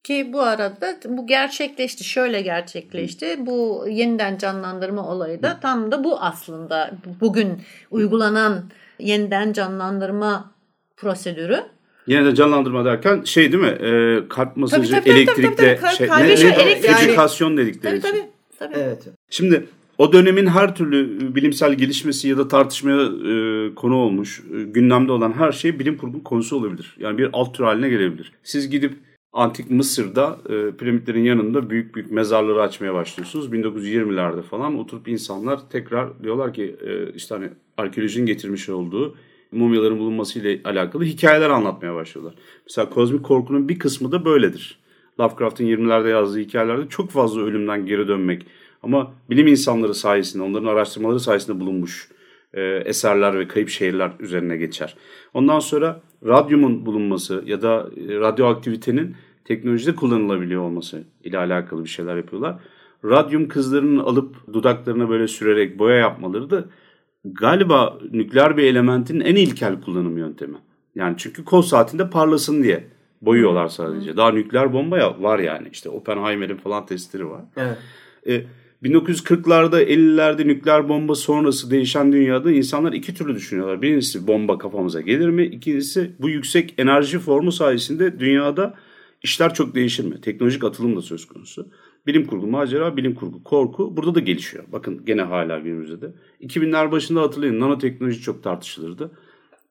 Ki bu arada bu gerçekleşti. Şöyle gerçekleşti. Bu yeniden canlandırma olayı da tam da bu aslında. Bugün uygulanan yeniden canlandırma prosedürü. Yeniden canlandırma derken şey değil mi? E, kalp masajı tabii, tabii, elektrikle tabii, tabii, şey, ne, ne, elektrik. edükasyon dedikleri tabii, tabii, tabii. Evet. Şimdi o dönemin her türlü bilimsel gelişmesi ya da tartışmaya e, konu olmuş, e, gündemde olan her şey bilim kurgu konusu olabilir. Yani bir alt tür haline gelebilir. Siz gidip Antik Mısır'da e, piramitlerin yanında büyük büyük mezarları açmaya başlıyorsunuz. 1920'lerde falan oturup insanlar tekrar diyorlar ki e, işte hani arkeolojinin getirmiş olduğu mumyaların bulunması ile alakalı hikayeler anlatmaya başlıyorlar. Mesela kozmik korkunun bir kısmı da böyledir. Lovecraft'ın 20'lerde yazdığı hikayelerde çok fazla ölümden geri dönmek ama bilim insanları sayesinde, onların araştırmaları sayesinde bulunmuş e, eserler ve kayıp şehirler üzerine geçer. Ondan sonra radyumun bulunması ya da e, radyoaktivitenin teknolojide kullanılabiliyor olması ile alakalı bir şeyler yapıyorlar. Radyum kızlarının alıp dudaklarına böyle sürerek boya yapmaları da galiba nükleer bir elementin en ilkel kullanım yöntemi. Yani çünkü kol saatinde parlasın diye boyuyorlar sadece. Daha nükleer bomba ya var yani. İşte Oppenheimer'in falan testleri var. Evet. E, 1940'larda 50'lerde nükleer bomba sonrası değişen dünyada insanlar iki türlü düşünüyorlar. Birincisi bomba kafamıza gelir mi? İkincisi bu yüksek enerji formu sayesinde dünyada işler çok değişir mi? Teknolojik atılım da söz konusu. Bilim kurgu macera, bilim kurgu korku burada da gelişiyor. Bakın gene hala günümüzde de. 2000'ler başında hatırlayın nanoteknoloji çok tartışılırdı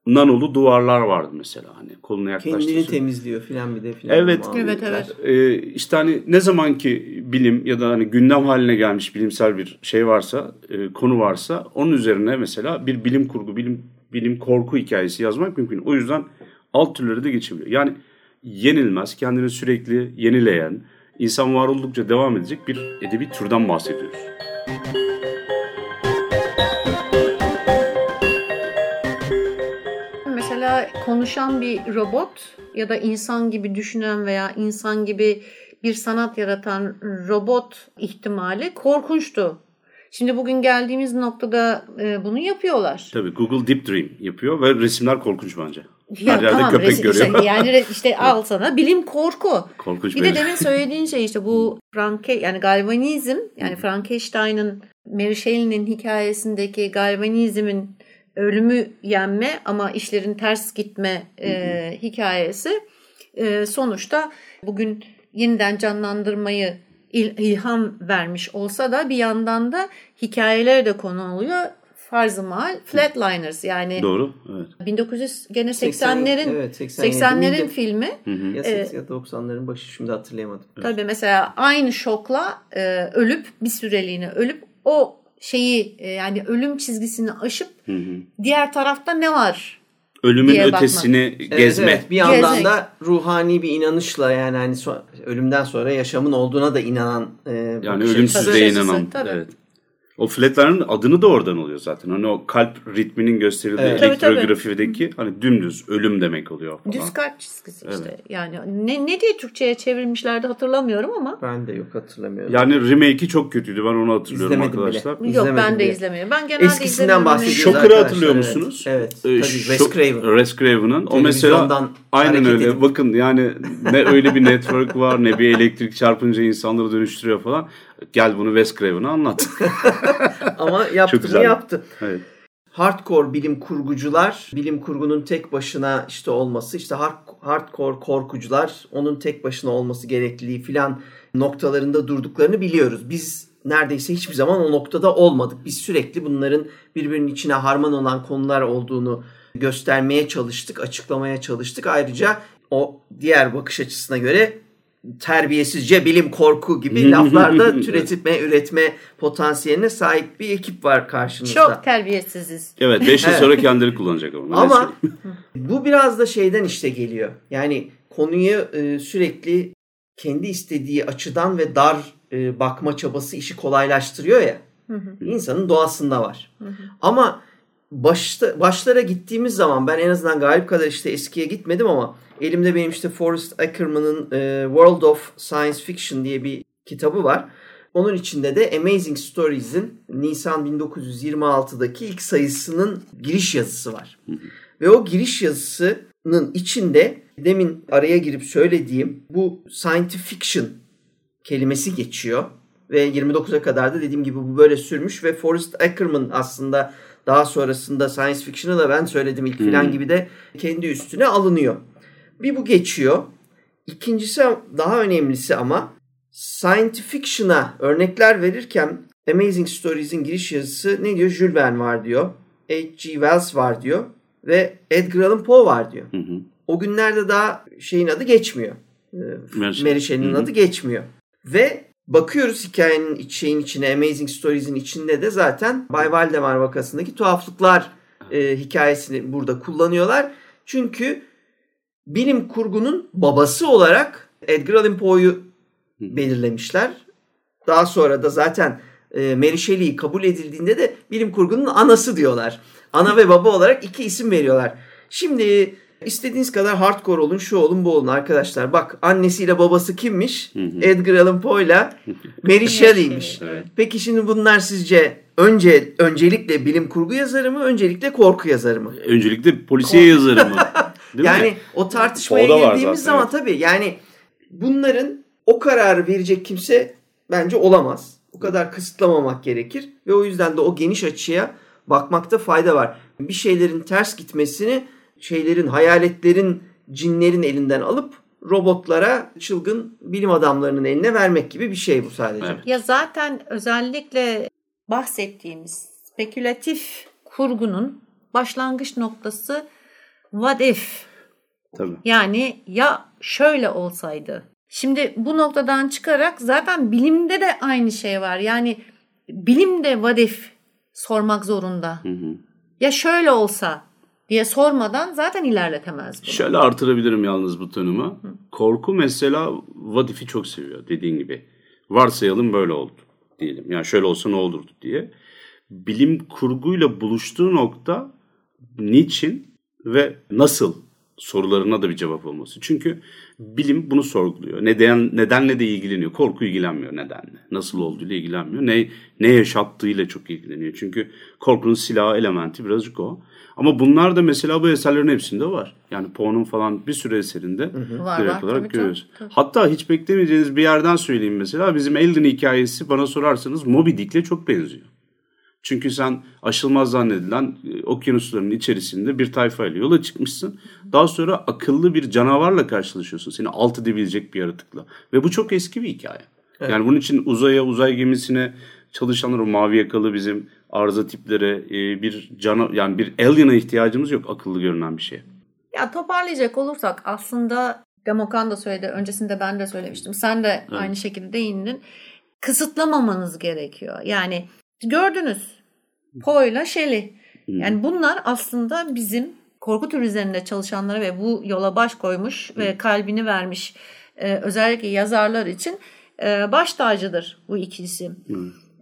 nanolu duvarlar vardı mesela hani kolunu yaklaştırsın. Kendini temizliyor filan bir de filan. Evet. Evet evet. Ee, işte hani ne zaman ki bilim ya da hani gündem haline gelmiş bilimsel bir şey varsa, e, konu varsa onun üzerine mesela bir bilim kurgu, bilim bilim korku hikayesi yazmak mümkün. O yüzden alt türleri de geçebiliyor. Yani yenilmez, kendini sürekli yenileyen, insan var oldukça devam edecek bir edebi türden bahsediyoruz. Konuşan bir robot ya da insan gibi düşünen veya insan gibi bir sanat yaratan robot ihtimali korkunçtu. Şimdi bugün geldiğimiz noktada e, bunu yapıyorlar. Tabii Google Deep Dream yapıyor ve resimler korkunç bence. Ya, Her yerde tamam, köpek resim, görüyor. Işte, yani işte al sana bilim korku. Korkunç bir de demin söylediğin şey işte bu Franke yani galvanizm yani Frankenstein'ın Mary Shelley'nin hikayesindeki galvanizmin ölümü yenme ama işlerin ters gitme e, hikayesi e, sonuçta bugün yeniden canlandırmayı il, ilham vermiş olsa da bir yandan da hikayeler de konu oluyor. Farz-ı mahal Flatliners yani. Doğru. Evet. 1900 gene 80'lerin evet, 80'lerin filmi. Hı hı. Ya 80 ya 90'ların başı şimdi hatırlayamadım. Tabii mesela aynı şokla e, ölüp bir süreliğine ölüp o şeyi e, yani ölüm çizgisini aşıp hı hı. diğer tarafta ne var? ölümün diye bakmak. ötesini Evet, gezme. evet. Bir yandan Gezmek. da ruhani bir inanışla yani hani so- ölümden sonra yaşamın olduğuna da inanan e, Yani açısı. ölümsüzlüğe açısı, inanan. tabii. Evet. O flatline'ın adını da oradan oluyor zaten. Hani o kalp ritminin gösterildiği Evet. Tabii, tabii. elektrografideki hani dümdüz ölüm demek oluyor falan. Düz kalp çizgisi işte. Yani ne, ne diye Türkçe'ye çevirmişlerdi hatırlamıyorum ama. Ben de yok hatırlamıyorum. Yani remake'i çok kötüydü. Ben onu hatırlıyorum İzlemedim arkadaşlar. bile. Yok ben İzlemedim de bile. izlemiyorum. Ben genelde Eskisinden izlemiyorum. bahsediyoruz arkadaşlar, hatırlıyor evet. musunuz? Evet. Ee, Tabii Wes Şok- Craven. Wes Craven'ın. O mesela aynen öyle. edip- Bakın yani ne öyle bir network var ne bir elektrik çarpınca insanları dönüştürüyor falan. Gel bunu Wes Craven'a anlat. Ama yaptı mı güzel. yaptı. evet. Hardcore bilim kurgucular, bilim kurgunun tek başına işte olması, işte hard- hardcore korkucular onun tek başına olması gerekliliği filan noktalarında durduklarını biliyoruz. Biz neredeyse hiçbir zaman o noktada olmadık. Biz sürekli bunların birbirinin içine harman olan konular olduğunu göstermeye çalıştık, açıklamaya çalıştık. Ayrıca o diğer bakış açısına göre terbiyesizce bilim korku gibi laflarda türetme, üretme potansiyeline sahip bir ekip var karşımızda. Çok terbiyesiziz. Evet 5 yıl Evet. sonra kendileri kullanacak ama. Ama bu biraz da şeyden işte geliyor. Yani konuyu e, sürekli kendi istediği açıdan ve dar e, bakma çabası işi kolaylaştırıyor ya. İnsanın doğasında var. Ama başta, başlara gittiğimiz zaman ben en azından galip kadar işte eskiye gitmedim ama elimde benim işte Forrest Ackerman'ın e, World of Science Fiction diye bir kitabı var. Onun içinde de Amazing Stories'in Nisan 1926'daki ilk sayısının giriş yazısı var. Ve o giriş yazısının içinde demin araya girip söylediğim bu science fiction kelimesi geçiyor. Ve 29'a kadar da dediğim gibi bu böyle sürmüş ve Forrest Ackerman aslında daha sonrasında science fiction'ı da ben söyledim ilk filan gibi de kendi üstüne alınıyor. Bir bu geçiyor. İkincisi daha önemlisi ama science fiction'a örnekler verirken Amazing Stories'in giriş yazısı ne diyor? Jules Verne var diyor. H.G. Wells var diyor. Ve Edgar Allan Poe var diyor. Hı hı. O günlerde daha şeyin adı geçmiyor. Ee, Hı hı. adı geçmiyor. Ve bakıyoruz hikayenin iç- şeyin içine, Amazing Stories'in içinde de zaten Bay Valdemar vakasındaki tuhaflıklar e, hikayesini burada kullanıyorlar. Çünkü bilim kurgunun babası olarak Edgar Allan Poe'yu belirlemişler. Daha sonra da zaten e, Mary Shelley kabul edildiğinde de bilim kurgunun anası diyorlar. Ana ve baba olarak iki isim veriyorlar. Şimdi istediğiniz kadar hardcore olun, şu olun, bu olun arkadaşlar. Bak annesiyle babası kimmiş? Edgar Allan Poe ile Mary Shelley'miş. Evet. Peki şimdi bunlar sizce önce öncelikle bilim kurgu yazarı mı, öncelikle korku yazarı mı? Öncelikle polisiye yazarı mı? Değil yani mi? o tartışmaya Poe'da var girdiğimiz zaten, zaman tabii yani bunların o kararı verecek kimse bence olamaz. Bu kadar kısıtlamamak gerekir ve o yüzden de o geniş açıya bakmakta fayda var. Bir şeylerin ters gitmesini şeylerin, hayaletlerin, cinlerin elinden alıp robotlara, çılgın bilim adamlarının eline vermek gibi bir şey bu sadece. Evet. Ya zaten özellikle bahsettiğimiz spekülatif kurgunun başlangıç noktası what if? Tabii. Yani ya şöyle olsaydı. Şimdi bu noktadan çıkarak zaten bilimde de aynı şey var. Yani bilim de what if sormak zorunda. Hı hı. Ya şöyle olsa diye sormadan zaten ilerletemez bunu. Şöyle artırabilirim yalnız bu tanımı. Korku mesela what if'i çok seviyor dediğin gibi. Varsayalım böyle oldu diyelim. Yani şöyle olsa ne olurdu diye. Bilim kurguyla buluştuğu nokta niçin ve nasıl sorularına da bir cevap olması. Çünkü bilim bunu sorguluyor. Neden nedenle de ilgileniyor. Korku ilgilenmiyor nedenle. Nasıl olduğuyla ilgilenmiyor. Ne ne yaşattığıyla çok ilgileniyor. Çünkü korkunun silahı elementi birazcık o. Ama bunlar da mesela bu eserlerin hepsinde var. Yani Poe'nun falan bir sürü eserinde Var, direkt var. olarak Tabii, görüyoruz. tabii. Hatta hiç beklemeyeceğiniz bir yerden söyleyeyim mesela. Bizim Elden hikayesi bana sorarsanız Moby Dick'le çok benziyor. Çünkü sen aşılmaz zannedilen e, okyanusların içerisinde bir tayfayla yola çıkmışsın. Daha sonra akıllı bir canavarla karşılaşıyorsun. Seni alt edebilecek bir yaratıkla. Ve bu çok eski bir hikaye. Yani bunun için uzaya, uzay gemisine çalışanlar o mavi yakalı bizim arıza tiplere e, bir cana yani bir alien'a ihtiyacımız yok akıllı görünen bir şeye. Ya toparlayacak olursak aslında Demokan da söyledi. Öncesinde ben de söylemiştim. Sen de aynı şekilde değindin. Kısıtlamamanız gerekiyor. Yani gördünüz Poe'yla Shelley. Yani bunlar aslında bizim korku türü üzerinde çalışanlara ve bu yola baş koymuş ve kalbini vermiş e, özellikle yazarlar için e, baş tacıdır bu ikisi.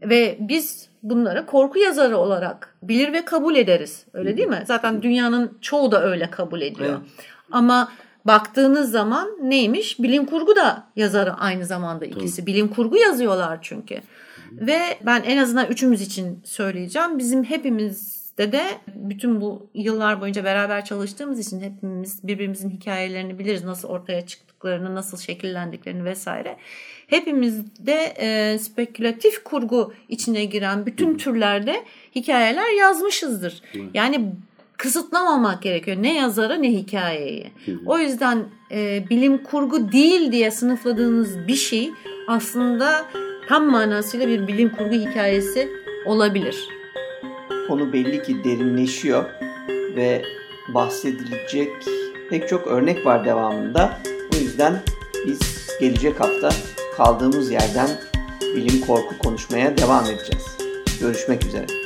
Ve biz bunları korku yazarı olarak bilir ve kabul ederiz. Öyle değil mi? Zaten dünyanın çoğu da öyle kabul ediyor. Evet. Ama baktığınız zaman neymiş? Bilim kurgu da yazarı aynı zamanda ikisi. Bilim kurgu yazıyorlar çünkü. Ve ben en azından üçümüz için söyleyeceğim. Bizim hepimizde de bütün bu yıllar boyunca beraber çalıştığımız için hepimiz birbirimizin hikayelerini biliriz. Nasıl ortaya çıktıklarını, nasıl şekillendiklerini vesaire. Hepimizde e, spekülatif kurgu içine giren bütün türlerde hikayeler yazmışızdır. Yani kısıtlamamak gerekiyor. Ne yazarı ne hikayeyi. O yüzden e, bilim kurgu değil diye sınıfladığınız bir şey aslında tam manasıyla bir bilim kurgu hikayesi olabilir. Konu belli ki derinleşiyor ve bahsedilecek pek çok örnek var devamında. O yüzden biz gelecek hafta kaldığımız yerden bilim korku konuşmaya devam edeceğiz. Görüşmek üzere.